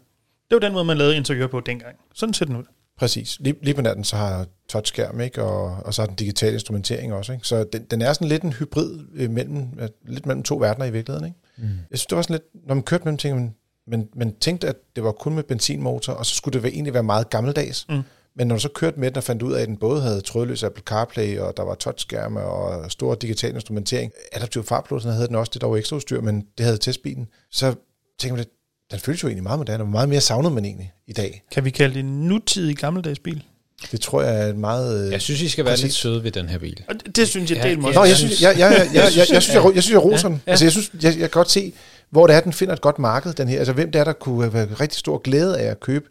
det var den måde, man lavede interiør på dengang. Sådan ser den ud. Præcis. Lige, lige på natten, så har touchskærm, ikke? Og, og så har den digital instrumentering også. Ikke? Så den, den er sådan lidt en hybrid øh, mellem, øh, lidt mellem to verdener i virkeligheden. Ikke? Mm. Jeg synes, det var sådan lidt, når man kørte mellem ting, man, man, man tænkte, at det var kun med benzinmotor, og så skulle det egentlig være meget gammeldags. Mm. Men når du så kørte med den og fandt ud af, at den både havde trådløs Apple CarPlay, og der var touchskærme og stor digital instrumentering, adaptiv fartblåsen havde den også, det der var ekstra udstyr, men det havde testbilen, så tænker man, den føles jo egentlig meget moderne, og meget mere savnet man egentlig i dag. Kan vi kalde det en nutidig gammeldags bil? Det tror jeg er meget... Jeg synes, I skal være lidt søde ved den her bil. Og det, det synes jeg, ja, del Nå, jeg synes, jeg, jeg, jeg, jeg, jeg, jeg, synes, jeg, jeg, synes, jeg roser den. Altså, jeg synes, jeg, jeg kan godt se, hvor det er, den finder et godt marked, den her. Altså, hvem det er, der kunne have rigtig stor glæde af at købe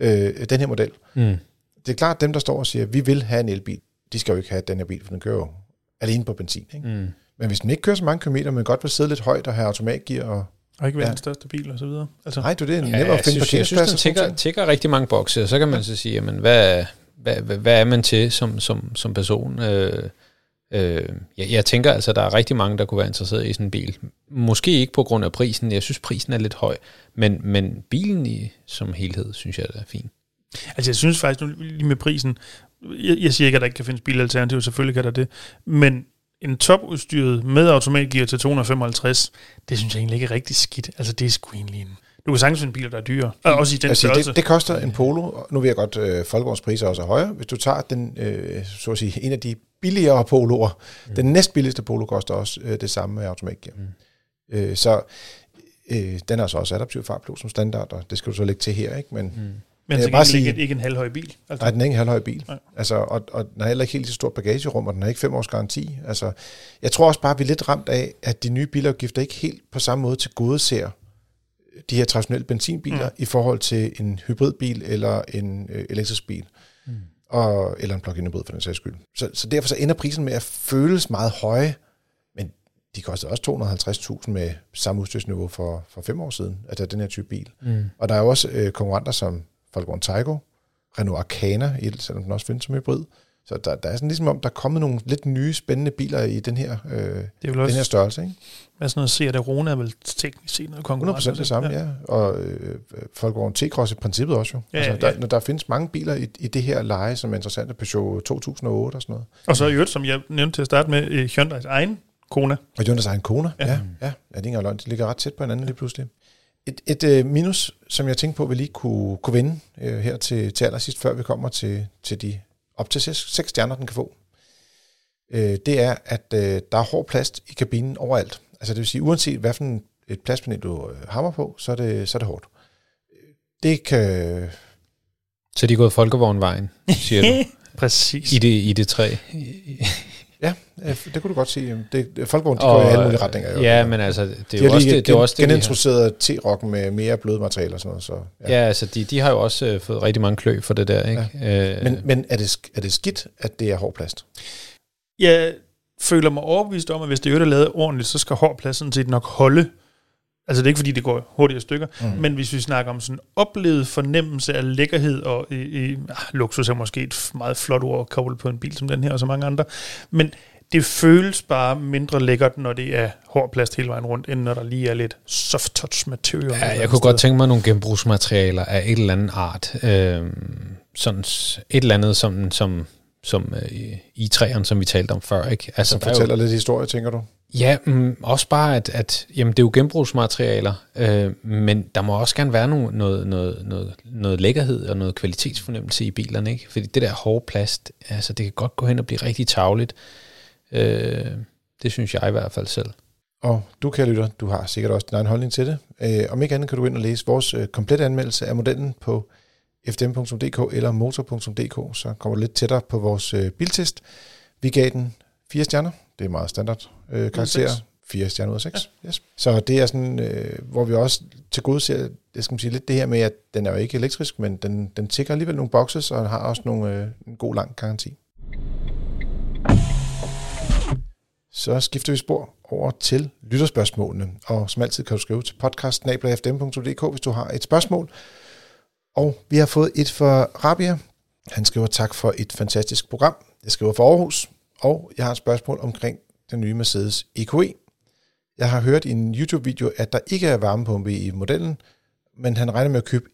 øh, den her model. Mm. Det er klart, at dem, der står og siger, at vi vil have en elbil, de skal jo ikke have den her bil, for den kører jo alene på benzin. Ikke? Mm. Men hvis den ikke kører så mange kilometer, men godt vil sidde lidt højt og have automatgear og og ikke være ja. den største bil og så videre. Altså. Nej, du det er ja, nemmere at finde på Jeg synes, den tækker, tækker rigtig mange bokse, og så kan man så sige, jamen, hvad, hvad, hvad, hvad er man til som, som, som person? Øh, øh, jeg, jeg tænker altså, der er rigtig mange, der kunne være interesseret i sådan en bil. Måske ikke på grund af prisen, jeg synes, prisen er lidt høj, men, men bilen i, som helhed, synes jeg, er fin. Altså, jeg synes faktisk, nu lige med prisen, jeg, jeg siger ikke, at der ikke kan findes bilalternativer, selvfølgelig kan der det, men en topudstyret med automatgear til 255, det synes jeg egentlig ikke er rigtig skidt. Altså, det er sgu egentlig en... Du kan sagtens finde biler, der er dyre. Og også i den altså, det, det, koster en Polo, nu ved jeg godt, øh, folkevognspriser også er højere. Hvis du tager den, øh, så at sige, en af de billigere Poloer, mm. den næstbilligste Polo koster også øh, det samme med automatgear. Mm. Øh, så øh, den er så også adaptiv fartblod som standard, og det skal du så lægge til her, ikke? Men, mm. Men så bare sige, ikke, ikke en halvhøj bil? Altså. Nej, den er ikke en halvhøj bil. Altså, og, og den har heller ikke helt så stort bagagerum, og den har ikke fem års garanti. Altså, jeg tror også bare, at vi er lidt ramt af, at de nye bilafgifter ikke helt på samme måde til gode ser de her traditionelle benzinbiler mm. i forhold til en hybridbil eller en øh, elektrisk bil. Mm. Og, eller en plug-in hybrid for den sags skyld. Så, så derfor så ender prisen med at føles meget høje, men de koster også 250.000 med samme udstyrsniveau for, for fem år siden, altså den her type bil. Mm. Og der er jo også øh, konkurrenter som Volkswagen Taigo, Renault Arcana, selvom den også findes som hybrid. Så der, der er sådan ligesom om, der er kommet nogle lidt nye, spændende biler i den her, øh, det er den her størrelse. Ikke? Hvad sådan noget Seat Arona er vel teknisk set noget konkurrence? 100% det samme, ja. ja. Og øh, Volkswagen T-Cross i princippet også jo. Ja, altså, der, ja. Når der findes mange biler i, i det her leje, som er interessante, Peugeot 2008 og sådan noget. Og så i øvrigt, som jeg nævnte til at starte med, Hyundai's egen Kona. Og Hyundai's egen Kona, ja. Ja, ja. ja det er ikke engang De ligger ret tæt på hinanden lige pludselig. Et, et øh, minus, som jeg tænkte på, vi lige kunne, kunne vinde øh, her til, til allersidst, før vi kommer til, til de op til seks, seks stjerner, den kan få, øh, det er, at øh, der er hård plast i kabinen overalt. Altså det vil sige, uanset hvad for et plastpanel du øh, hammer på, så er det, så er det hårdt. Det kan... Så de er gået folkevognvejen, siger du? Præcis. I det, i det træ. Ja, det kunne du godt sige. Det, Folkevogn, de går i alle mulige retninger. Jo. Ja, men altså, det er de jo også det, det, er også det, genintroduceret T-rocken med mere bløde materialer og sådan noget. Så, ja. ja, altså, de, de har jo også uh, fået rigtig mange klø for det der, ikke? Ja. Uh, men men er, det, er det skidt, at det er hård plast? Jeg føler mig overbevist om, at hvis det er lavet ordentligt, så skal hård plast sådan set nok holde. Altså det er ikke fordi, det går hurtigere stykker, mm. men hvis vi snakker om sådan oplevet fornemmelse af lækkerhed, og i, i, ah, luksus er måske et meget flot ord koblet på en bil som den her, og så mange andre, men det føles bare mindre lækkert, når det er hård plast hele vejen rundt, end når der lige er lidt soft touch material. Ja, jeg kunne godt tænke mig nogle genbrugsmaterialer af et eller andet art. Øh, sådan et eller andet, som, som, som øh, i træerne, som vi talte om før. Ikke? Altså, som fortæller jo, lidt historie, tænker du? Ja, mm, også bare, at, at jamen, det er jo genbrugsmaterialer, øh, men der må også gerne være noget, noget, noget, noget, noget lækkerhed og noget kvalitetsfornemmelse i bilerne. Ikke? Fordi det der hårde plast, altså, det kan godt gå hen og blive rigtig tavligt. Øh, det synes jeg i hvert fald selv. Og du, kan lytter, du har sikkert også din egen holdning til det. Øh, om ikke andet kan du ind og læse vores øh, komplette anmeldelse af modellen på fdm.dk eller motor.dk, så kommer du lidt tættere på vores øh, biltest. Vi gav den fire stjerner. Det er meget standard øh, karakter. 4 stjerner ud af 6. Ja. Yes. Så det er sådan, øh, hvor vi også til gode ser, det skal sige, lidt det her med, at den er jo ikke elektrisk, men den, den tigger alligevel nogle boxes, og har også nogle, øh, en god lang garanti. Så skifter vi spor over til lytterspørgsmålene, og som altid kan du skrive til podcast hvis du har et spørgsmål. Og vi har fået et fra Rabia, Han skriver tak for et fantastisk program. Jeg skriver for Aarhus, og jeg har et spørgsmål omkring den nye Mercedes EQE. Jeg har hørt i en YouTube-video, at der ikke er varmepumpe i modellen, men han regner med at købe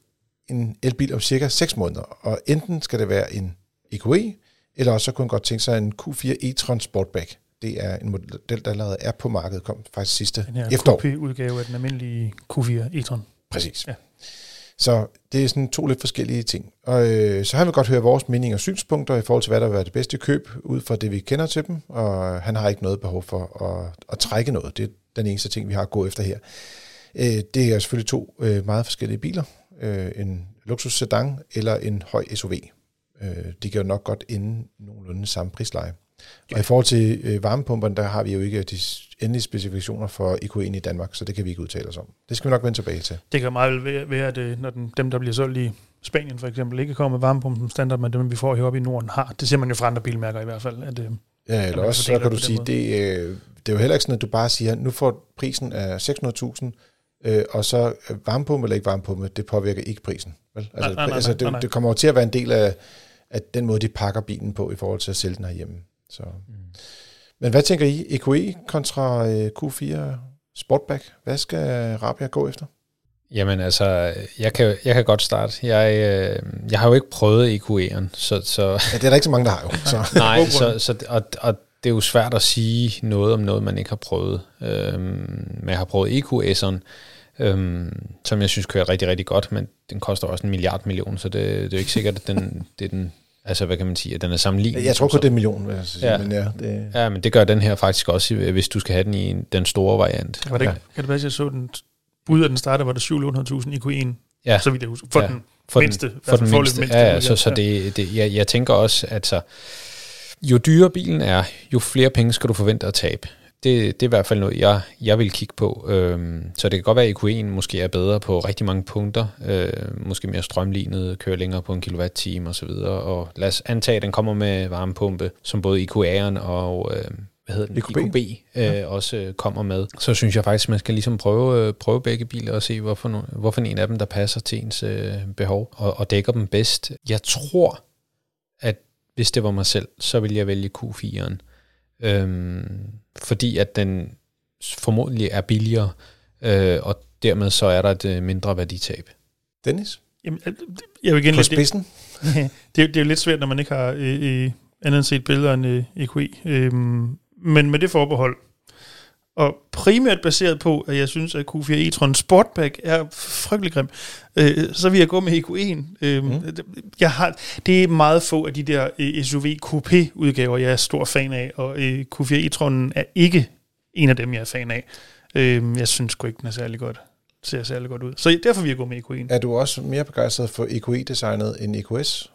en elbil om cirka 6 måneder, og enten skal det være en EQE, eller også så kunne han godt tænke sig en Q4 e-tron Sportback. Det er en model, der allerede er på markedet, kom faktisk sidste Den her efterår. kopie-udgave af den almindelige Q4 e-tron. Præcis. Ja. Så det er sådan to lidt forskellige ting. Og øh, så han vil godt høre vores mening og synspunkter i forhold til, hvad der vil være det bedste køb, ud fra det, vi kender til dem. Og han har ikke noget behov for at, at trække noget. Det er den eneste ting, vi har at gå efter her. Øh, det er selvfølgelig to øh, meget forskellige biler. Øh, en luksus sedan eller en høj SUV. Øh, de kan jo nok godt ende nogenlunde samme prisleje. Og i forhold til øh, varmepumperne, der har vi jo ikke de endelige specifikationer for EQE'en i Danmark, så det kan vi ikke udtale os om. Det skal vi nok vende tilbage til. Det kan meget vel være, at øh, når den, dem, der bliver solgt i Spanien for eksempel, ikke kommer med varmepumpen som standard, men dem, vi får heroppe i Norden, har. Det ser man jo fra andre bilmærker i hvert fald. At, øh, Ja, eller også så kan det du sige, det, øh, det er jo heller ikke sådan, at du bare siger, nu får prisen af 600.000, øh, og så varmepumpe eller ikke varmepumpe, det påvirker ikke prisen. Vel? Altså, Nej, nej, nej, altså, nej, nej. det, det kommer jo til at være en del af, af den måde, de pakker bilen på i forhold til at sælge den herhjemme. Så. Mm. Men hvad tænker I? EQE kontra øh, Q4 Sportback? Hvad skal Rabia gå efter? Jamen altså, jeg kan, jeg kan godt starte. Jeg, øh, jeg har jo ikke prøvet EQE'eren, så, så Ja, det er der ikke så mange, der har jo. Så. nej, så, så, og, og det er jo svært at sige noget om noget, man ikke har prøvet. Øhm, men jeg har prøvet EQS'eren, øhm, som jeg synes kører rigtig, rigtig godt, men den koster også en milliard million, så det, det er jo ikke sikkert, at den, det er den, altså hvad kan man sige, at den er sammenlignet. Jeg tror kun, det er en million, vil jeg sige. Ja. Men ja, det, Ja, men det gør den her faktisk også, hvis du skal have den i den store variant. var det, Ja. ja. Kan det være, at jeg så den bud af den starter, var det 700.000 i Q1, Ja, så vidt jeg husker, for Ja. ja. den for mindste. Den, for den foreløbig mindste. Ja, ja, så, så det, det, jeg, jeg tænker også, at så, jo dyrere bilen er, jo flere penge skal du forvente at tabe. Det, det er i hvert fald noget, jeg, jeg vil kigge på. Øhm, så det kan godt være, at EQE'en måske er bedre på rigtig mange punkter. Øh, måske mere strømlignet, kører længere på en kilowatt-time osv. Og lad os antage, at den kommer med varmepumpe, som både EQA'eren og øh, hvad hedder den? EQB. EQB øh, også øh, kommer med. Så synes jeg faktisk, man skal ligesom prøve, øh, prøve begge biler og se, hvorfor, no, hvorfor en af dem, der passer til ens øh, behov og, og dækker dem bedst. Jeg tror, at hvis det var mig selv, så ville jeg vælge Q4'eren. Øhm, fordi at den formodentlig er billigere, øh, og dermed så er der et øh, mindre værditab. Dennis? Jamen, jeg vil igen På lidt, det, spidsen? det, er, jo- det er jo lidt svært, når man ikke har øh, øh, andet end set billeder end øh, EQE. Øhm, men med det forbehold, og primært baseret på, at jeg synes, at Q4 e-tron Sportback er frygtelig grim, øh, så vil jeg gå med EQE'en. Øh, Mm. mm. jeg har, det er meget få af de der øh, SUV Coupé-udgaver, jeg er stor fan af, og øh, Q4 e-tronen er ikke en af dem, jeg er fan af. Øh, jeg synes sgu ikke, den er særlig godt ser særlig godt ud. Så derfor vil jeg gå med EQE'en. Er du også mere begejstret for EQE-designet end EQS?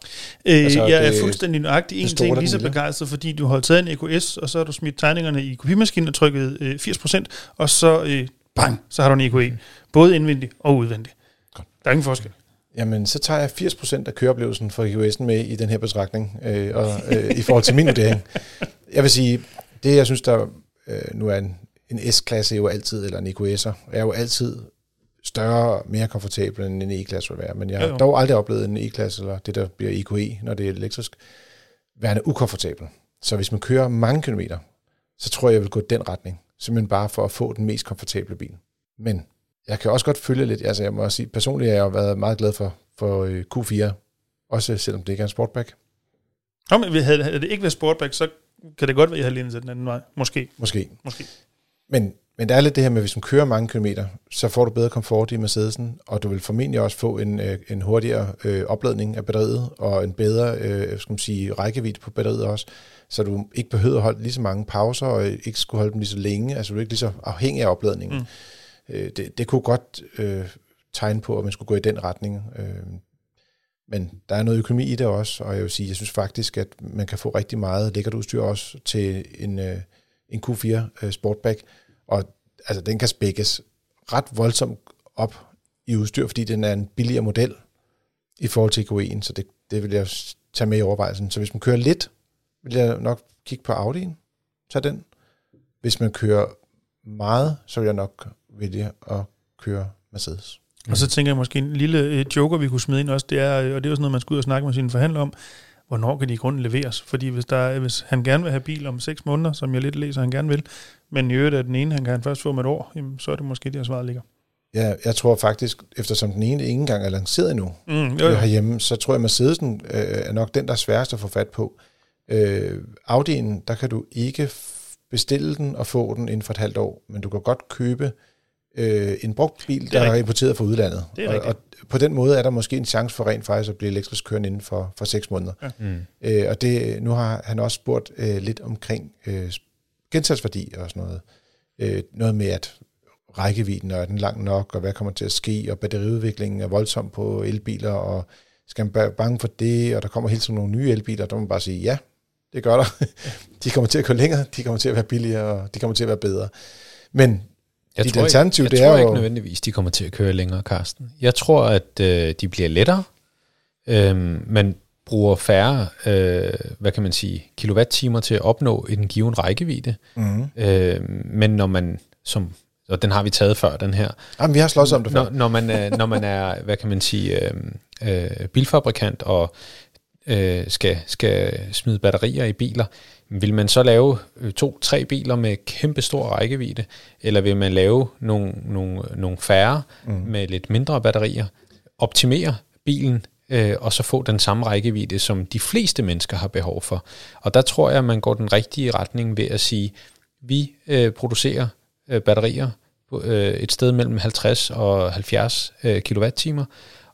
Øh, Altså, jeg det- er fuldstændig nøjagtig en ting lige så begejstret, fordi du har taget en EQS, og så har du smidt tegningerne i kopimaskinen og trykket øh, 80%, og så øh, bang, så har du en EQE. Både indvendig og udvendig. Godt. Der er ingen forskel. Jamen, så tager jeg 80% af køreoplevelsen for EQS'en med i den her betragtning, øh, og, øh, i forhold til min vurdering. Jeg vil sige, det jeg synes, der øh, nu er en, en S-klasse jo altid, eller en EQS'er, er jo altid større og mere komfortabel end en E-klasse vil være. Men jeg har Jo, jo. dog aldrig oplevet en E-klasse, eller det der bliver EQE, når det er elektrisk, værende ukomfortabel. Så hvis man kører mange kilometer, så tror jeg, jeg vil gå den retning. Simpelthen bare for at få den mest komfortable bil. Men jeg kan også godt følge lidt, altså jeg må også sige, personligt har jeg været meget glad for, for øh, Q4, også selvom det ikke er en sportback. Nå, men havde, havde det ikke været Sportback, så kan det godt være, at jeg havde lignet den anden vej. Måske. Måske. Måske. Men, men der er lidt det her med, at hvis man kører mange kilometer, så får du bedre komfort i Mercedesen, og du vil formentlig også få en, øh, en hurtigere øh, opladning af batteriet, og en bedre øh, skal man sige, rækkevidde på batteriet også, så du ikke behøver at holde lige så mange pauser, og ikke skulle holde dem lige så længe, altså du er ikke lige så afhængig af opladningen. Mm. Øh, det, det kunne godt øh, tegne på, at man skulle gå i den retning. Øh, men der er noget økonomi i det også, og jeg vil sige, jeg synes faktisk, at man kan få rigtig meget lækkert udstyr også til en, øh, en Q4 øh, Sportback, og altså, den kan spækkes ret voldsomt op i udstyr, fordi den er en billigere model i forhold til EQE'en, så det, det vil jeg tage med i overvejelsen. Så hvis man kører lidt, vil jeg nok kigge på Audi'en, tage den. Hvis man kører meget, så vil jeg nok vælge at køre Mercedes. Mm. Og så tænker jeg måske en lille øh, joker, vi kunne smide ind også, det er, og det er jo sådan noget, man skal ud og snakke med sine forhandlere om, hvornår kan de i grunden leveres? Fordi hvis, der, hvis han gerne vil have bil om 6 måneder, som jeg lidt læser, han gerne vil, men i øvrigt er den ene, han kan han først få om et år, jamen, så er det måske der svaret ligger. Ja, jeg tror faktisk, eftersom den ene ikke engang er lanceret endnu Mm, jo, jo, jo. herhjemme, så tror jeg, Mercedesen øh, er nok den, der er sværest at få fat på. Øh, Audi'en, der kan du ikke bestille den og få den inden for et halvt år, men du kan godt købe øh, en brugt bil, der er, rigtigt. importeret fra udlandet. Det er og, rigtigt. og på den måde er der måske en chance for rent faktisk at blive elektrisk kørende inden for, for seks måneder. Mm. Øh, og det, nu har han også spurgt øh, lidt omkring øh, gensalgsværdi og sådan noget. Øh, noget med, at rækkevidden og er den lang nok, og hvad kommer til at ske, og batteriudviklingen er voldsom på elbiler, og skal man være bange for det, og der kommer hele tiden nogle nye elbiler, der må man bare sige, ja, det gør der. de kommer til at køre længere, de kommer til at være billigere, og de kommer til at være bedre. Men Jeg Dit tror, alternativ, ikke, det jeg er tror jo- ikke nødvendigvis, de kommer til at køre længere, Karsten. Jeg tror, at øh, de bliver lettere, øhm, men bruger færre, øh, hvad kan man sige, kilowatt-timer til at opnå en given rækkevidde. mm, Øh, men når man, som, og den har vi taget før, den her, jamen, vi har slås om det før. når, når, man, er, når man er, hvad kan man sige, øh, øh, bilfabrikant og øh, skal, skal smide batterier i biler, vil man så lave øh, to-tre biler med kæmpe stor rækkevidde, eller vil man lave nogle, nogle, nogle færre mm. med lidt mindre batterier, optimere bilen, øh, og så få den samme rækkevidde, som de fleste mennesker har behov for. Og der tror jeg, at man går den rigtige retning ved at sige, vi øh, producerer øh, batterier på, øh, et sted mellem 50 og 70 øh, kWh,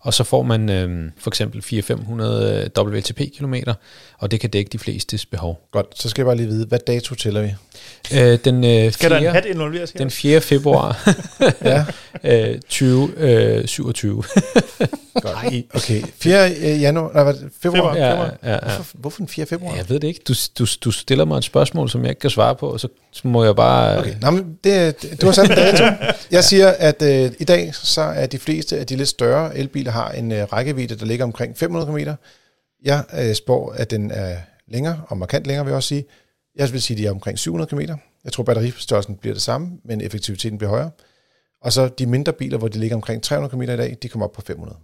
og så får man øh, for eksempel 400-500 WLTP-kilometer, og det kan dække de flestes behov. Godt, så skal jeg bare lige vide, hvad dato tæller vi? Øh, den, øh, Skal der en 4, hat involveres her? den 4. februar Ja, øh, 2027. godt. Okay, 4. januar, nej, februar? Februar. ja, februar. ja, ja. Hvorfor, hvorfor den 4. februar? Jeg ved det ikke. Du, du, du stiller mig et spørgsmål, som jeg ikke kan svare på, og så, så må jeg bare... Okay, Nå, men det, det- du har sat en dato. Jeg siger, at øh, i dag så er de fleste af de lidt større elbiler har en øh, rækkevidde, der ligger omkring 500 km. Jeg øh, spår, at den er længere, og markant længere vil jeg også sige. Jeg vil sige, at de er omkring 700 km. Jeg tror, batteristørrelsen bliver det samme, men effektiviteten bliver højere. Og så de mindre biler, hvor de ligger omkring 300 km i dag, de kommer op på 500.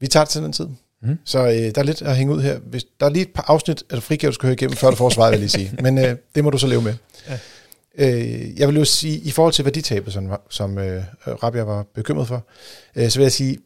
Vi tager det til den tid. Mhm. Så øh, der er lidt at hænge ud her. Hvis, der er lige et par afsnit, at frigave, du skal høre igennem, før du får svaret, vil jeg lige sige. Men øh, det må du så leve med. Ja. Øh, jeg vil jo sige, i forhold til værditabet, som, som øh, Rabia var bekymret for, øh, så vil jeg sige,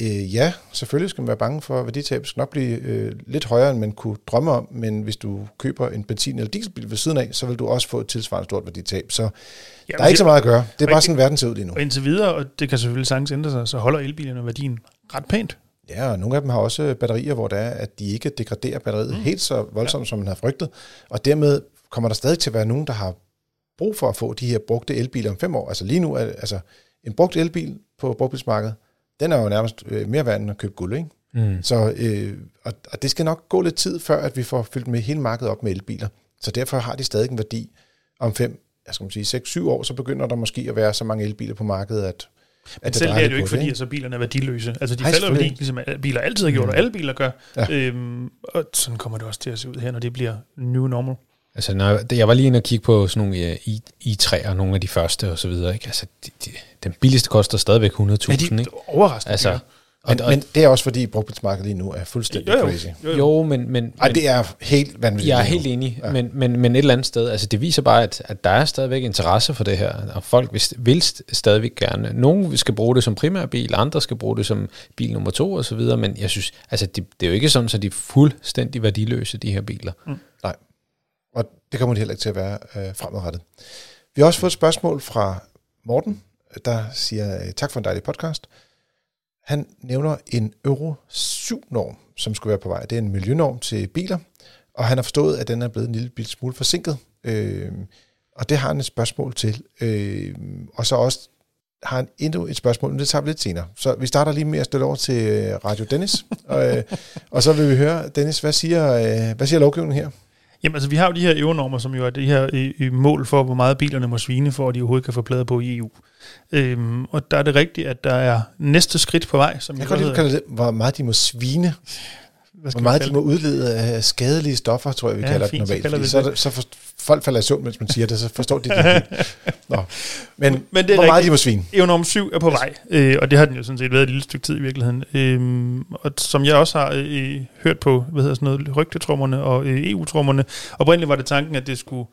øh, ja, selvfølgelig skal man være bange for værditab. Det skal nok blive øh, lidt højere, end man kunne drømme om, men hvis du køber en benzin- eller dieselbil ved siden af, så vil du også få et tilsvarende stort værditab. Så Ja, der er ikke så meget at gøre. Det er bare sådan, verden ser ud lige nu. Og indtil videre, og det kan selvfølgelig sagtens ændre sig, så holder elbilerne værdien ret pænt. Ja, og nogle af dem har også batterier, hvor det er, at de ikke degraderer batteriet mm. helt så voldsomt, ja. som man har frygtet. Og dermed kommer der stadig til at være nogen, der har brug for at få de her brugte elbiler om fem år. Altså lige nu er altså en brugt elbil på brugtbilsmarkedet, den er jo nærmest øh, mere værd end at købe guld, ikke? Mm. Så, øh, og, og det skal nok gå lidt tid, før at vi får fyldt med hele markedet op med elbiler. Så derfor har de stadig en værdi om fem, jeg skal man sige, 6-7 år, så begynder der måske at være så mange elbiler på markedet, at, Men at selv det er det jo ikke, fordi ikke? at så bilerne er værdiløse. Altså de Nej, falder jo værdi, ligesom biler altid har gjort, og alle biler gør. Ja. Øhm, og sådan kommer det også til at se ud her, når det bliver new normal. Altså, når jeg, jeg var lige inde og kigge på sådan nogle uh, i, i3'er, nogle af de første og så videre, ikke? Altså, de, de, den billigste koster stadigvæk 100.000, Ja, de ikke? er overraskende Altså, dyre. Men, og- men det er også fordi brugtbilsmarkedet lige nu er fuldstændig Jo, jo. crazy. Jo, jo. Jo, men, men, Ej, det er helt vanvittigt. jeg er helt enig, Ja. men, men, men et eller andet sted, altså det viser bare, at, at der er stadigvæk interesse for det her, og folk vil, vil st- stadigvæk gerne. Nogle skal bruge det som primærbil, andre skal bruge det som bil nummer to og så videre, men jeg synes, altså det, det er jo ikke sådan, at de er fuldstændig værdiløse, de her biler. Nej. Og det kommer det heller ikke til at være øh, fremadrettet. Vi har også fået et spørgsmål fra Morten, der siger øh, tak for en dejlig podcast. Han nævner en Euro 7-norm, som skulle være på vej. Det er en miljønorm til biler, og han har forstået, at den er blevet en lille smule forsinket. Øh, og det har han et spørgsmål til. Øh, og så også har han endnu et spørgsmål, men det tager vi lidt senere. Så vi starter lige med at stille over til øh, Radio Dennis, og, øh, og så vil vi høre, Dennis, hvad siger, øh, hvad siger lovgivningen her? Jamen altså, vi har jo de her euronormer, som jo er det her øh, mål for, hvor meget bilerne må svine, for at de overhovedet kan få plader på i EU. Øhm, og der er det rigtigt, at der er næste skridt på vej, som Jeg kan godt lide, hvor meget de må svine, hvad skal hvor vi meget de må udlede af skadelige stoffer, tror jeg, vi Ja, kalder fint, så det normalt. vi Fordi så, det. så for, folk falder i søvn, mens man siger det, så forstår de det ikke. Nå. Men, Men det er hvor meget rigtigt. de må svine. Eonorm 7 er på vej, øh, og det har den jo sådan set været et lille stykke tid i virkeligheden. Øh, og som jeg også har øh, hørt på, hvad hedder sådan noget, rygtetrummerne og øh, EU-trummerne, oprindeligt var det tanken, at det skulle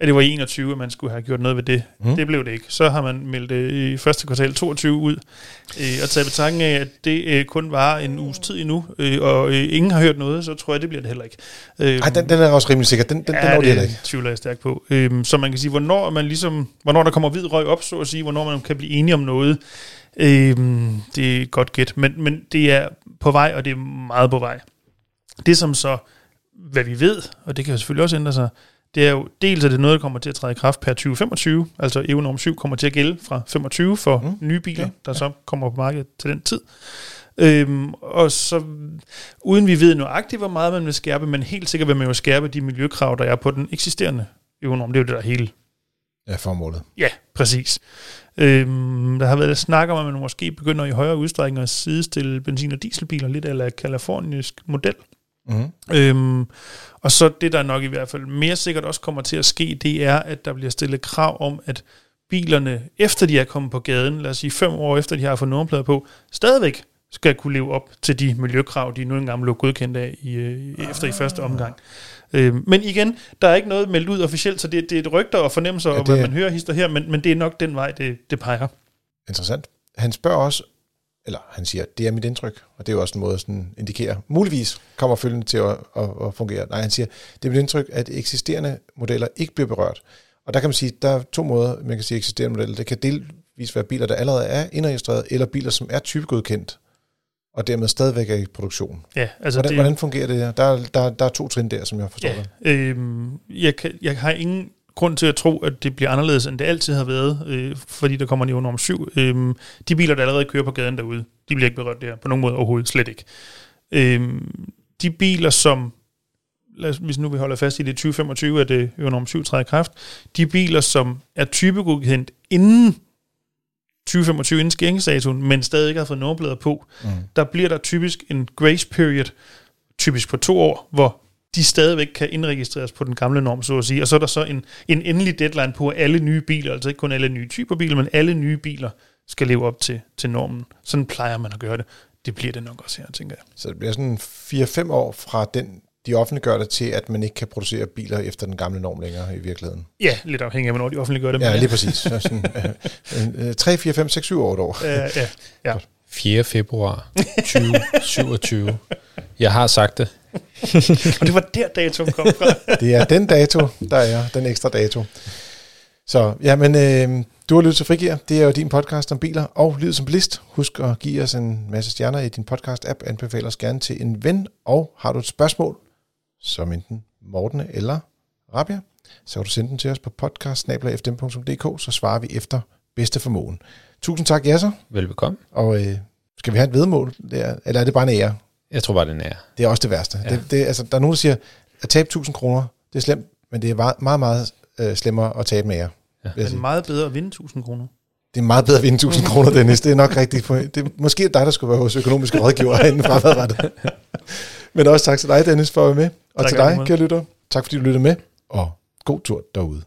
at det var i 21, at man skulle have gjort noget ved det. Mm. Det blev det ikke. Så har man meldt det i første kvartal 22 ud, øh, og taget betragtning af, at det øh, kun var en uges tid endnu, øh, og øh, ingen har hørt noget, så tror jeg, det bliver det heller ikke. Øh, Ej, den, den er også rimelig sikker. Den, den, den når de heller ikke. det tvivler jeg stærkt på. Øhm, så man kan sige, hvornår man ligesom, hvornår der kommer hvid røg op, så at sige, hvornår man kan blive enige om noget, øhm, det er et godt gæt. Men, men det er på vej, og det er meget på vej. Det som så, hvad vi ved, og det kan jo selvfølgelig også ændre sig, det er jo dels, at det er noget, der kommer til at træde i kraft per 2025, altså EU-norm 7 kommer til at gælde fra 25 for Mm, nye biler, okay. der så kommer på markedet til den tid. Øhm, og så, uden vi ved nøjagtigt, hvor meget man vil skærpe, men helt sikkert vil man jo skærpe de miljøkrav, der er på den eksisterende EU-norm. Det er jo det, der er hele Ja, formålet. Ja, præcis. Øhm, der har været snak om, at man måske begynder i højere udstrækning at sidestille benzin- og dieselbiler, lidt eller kalifornisk model. Mm-hmm. Øhm, og så det, der nok i hvert fald mere sikkert også kommer til at ske, det er, at der bliver stillet krav om, at bilerne, efter de er kommet på gaden, lad os sige fem år efter de har fået nummerplader på, stadigvæk skal kunne leve op til de miljøkrav, de nu engang blev godkendt af i, øh, efter i første omgang. Øhm, men igen, der er ikke noget meldt ud officielt, så det, det er et rygter og fornemmelser, Ja, og hvad man hører hister her, men, men det er nok den vej, det, det peger. Interessant. Han spørger også, eller han siger, det er mit indtryk, og det er jo også en måde at sådan indikere, muligvis kommer følgende til at, at, at fungere. Nej, han siger, det er mit indtryk, at eksisterende modeller ikke bliver berørt. Og der kan man sige, der er to måder, man kan sige eksisterende modeller. Det kan delvis være biler, der allerede er indregistreret, eller biler, som er typegodkendt, og dermed stadigvæk er i produktion. Ja, altså Hvordan, det, hvordan fungerer det der? Der, er- der, der er to trin der, som jeg forstår det. Ja, øhm, jeg, kan, jeg har ingen grund til at tro, at det bliver anderledes, end det altid har været, øh, fordi der kommer niveau norm 7. Øhm, de biler, der allerede kører på gaden derude, de bliver ikke berørt der på nogen måde overhovedet, slet ikke. Øhm, de biler, som, lad os, hvis nu vi holder fast i det 2025, at det jo norm 7 træder i kraft, de biler, som er typegodkendt inden 2025 inden skæringsdatoen, men stadig ikke har fået nummerplader på, Mm. der bliver der typisk en grace period, typisk på to år, hvor de stadigvæk kan indregistreres på den gamle norm, så at sige. Og så er der så en, en endelig deadline på, at alle nye biler, altså ikke kun alle nye typer biler, men alle nye biler skal leve op til, til normen. Sådan plejer man at gøre det. Det bliver det nok også her, tænker jeg. Så det bliver sådan 4-5 år fra den, de offentliggør det til, at man ikke kan producere biler efter den gamle norm længere i virkeligheden. Ja, lidt afhængig af, hvornår de offentliggør det. Ja, lige præcis. Så sådan, øh, øh, 3, 4, 5, 6, 7 år et år. Øh, ja, ja. 4. februar 2027. Jeg har sagt det. Og det var der datoen kom fra. Det er den dato, der er den ekstra dato. Så ja, men øh, du har lyttet til Frigir. Det er jo din podcast om biler og livet som bilist. Husk at give os en masse stjerner i din podcast-app. Anbefal os gerne til en ven. Og har du et spørgsmål, som enten Morten eller Rabia, så kan du sende den til os på podcast.fdm.dk, så svarer vi efter bedste formåen. Tusind tak, Jasser. Velbekomme. Og øh, skal vi have et vedmål? Der, eller er det bare en ære? Jeg tror bare, den er. Det er også det værste. Ja. Det, det, altså, der er nogen, der siger, at tabe 1000 kroner, det er slemt, men det er meget, meget, meget øh, slemmere at tabe med jer. Ja. Men sige. meget bedre at vinde 1000 kroner. Det er meget bedre at vinde 1000 kroner, Dennis. Det er nok rigtigt. Det er måske dig, der skulle være hos økonomiske rådgiver herinde fremadrettet. Men også tak til dig, Dennis, for at være med. Og Tak til dig, kære lytter. Tak fordi du lyttede med, og god tur derude.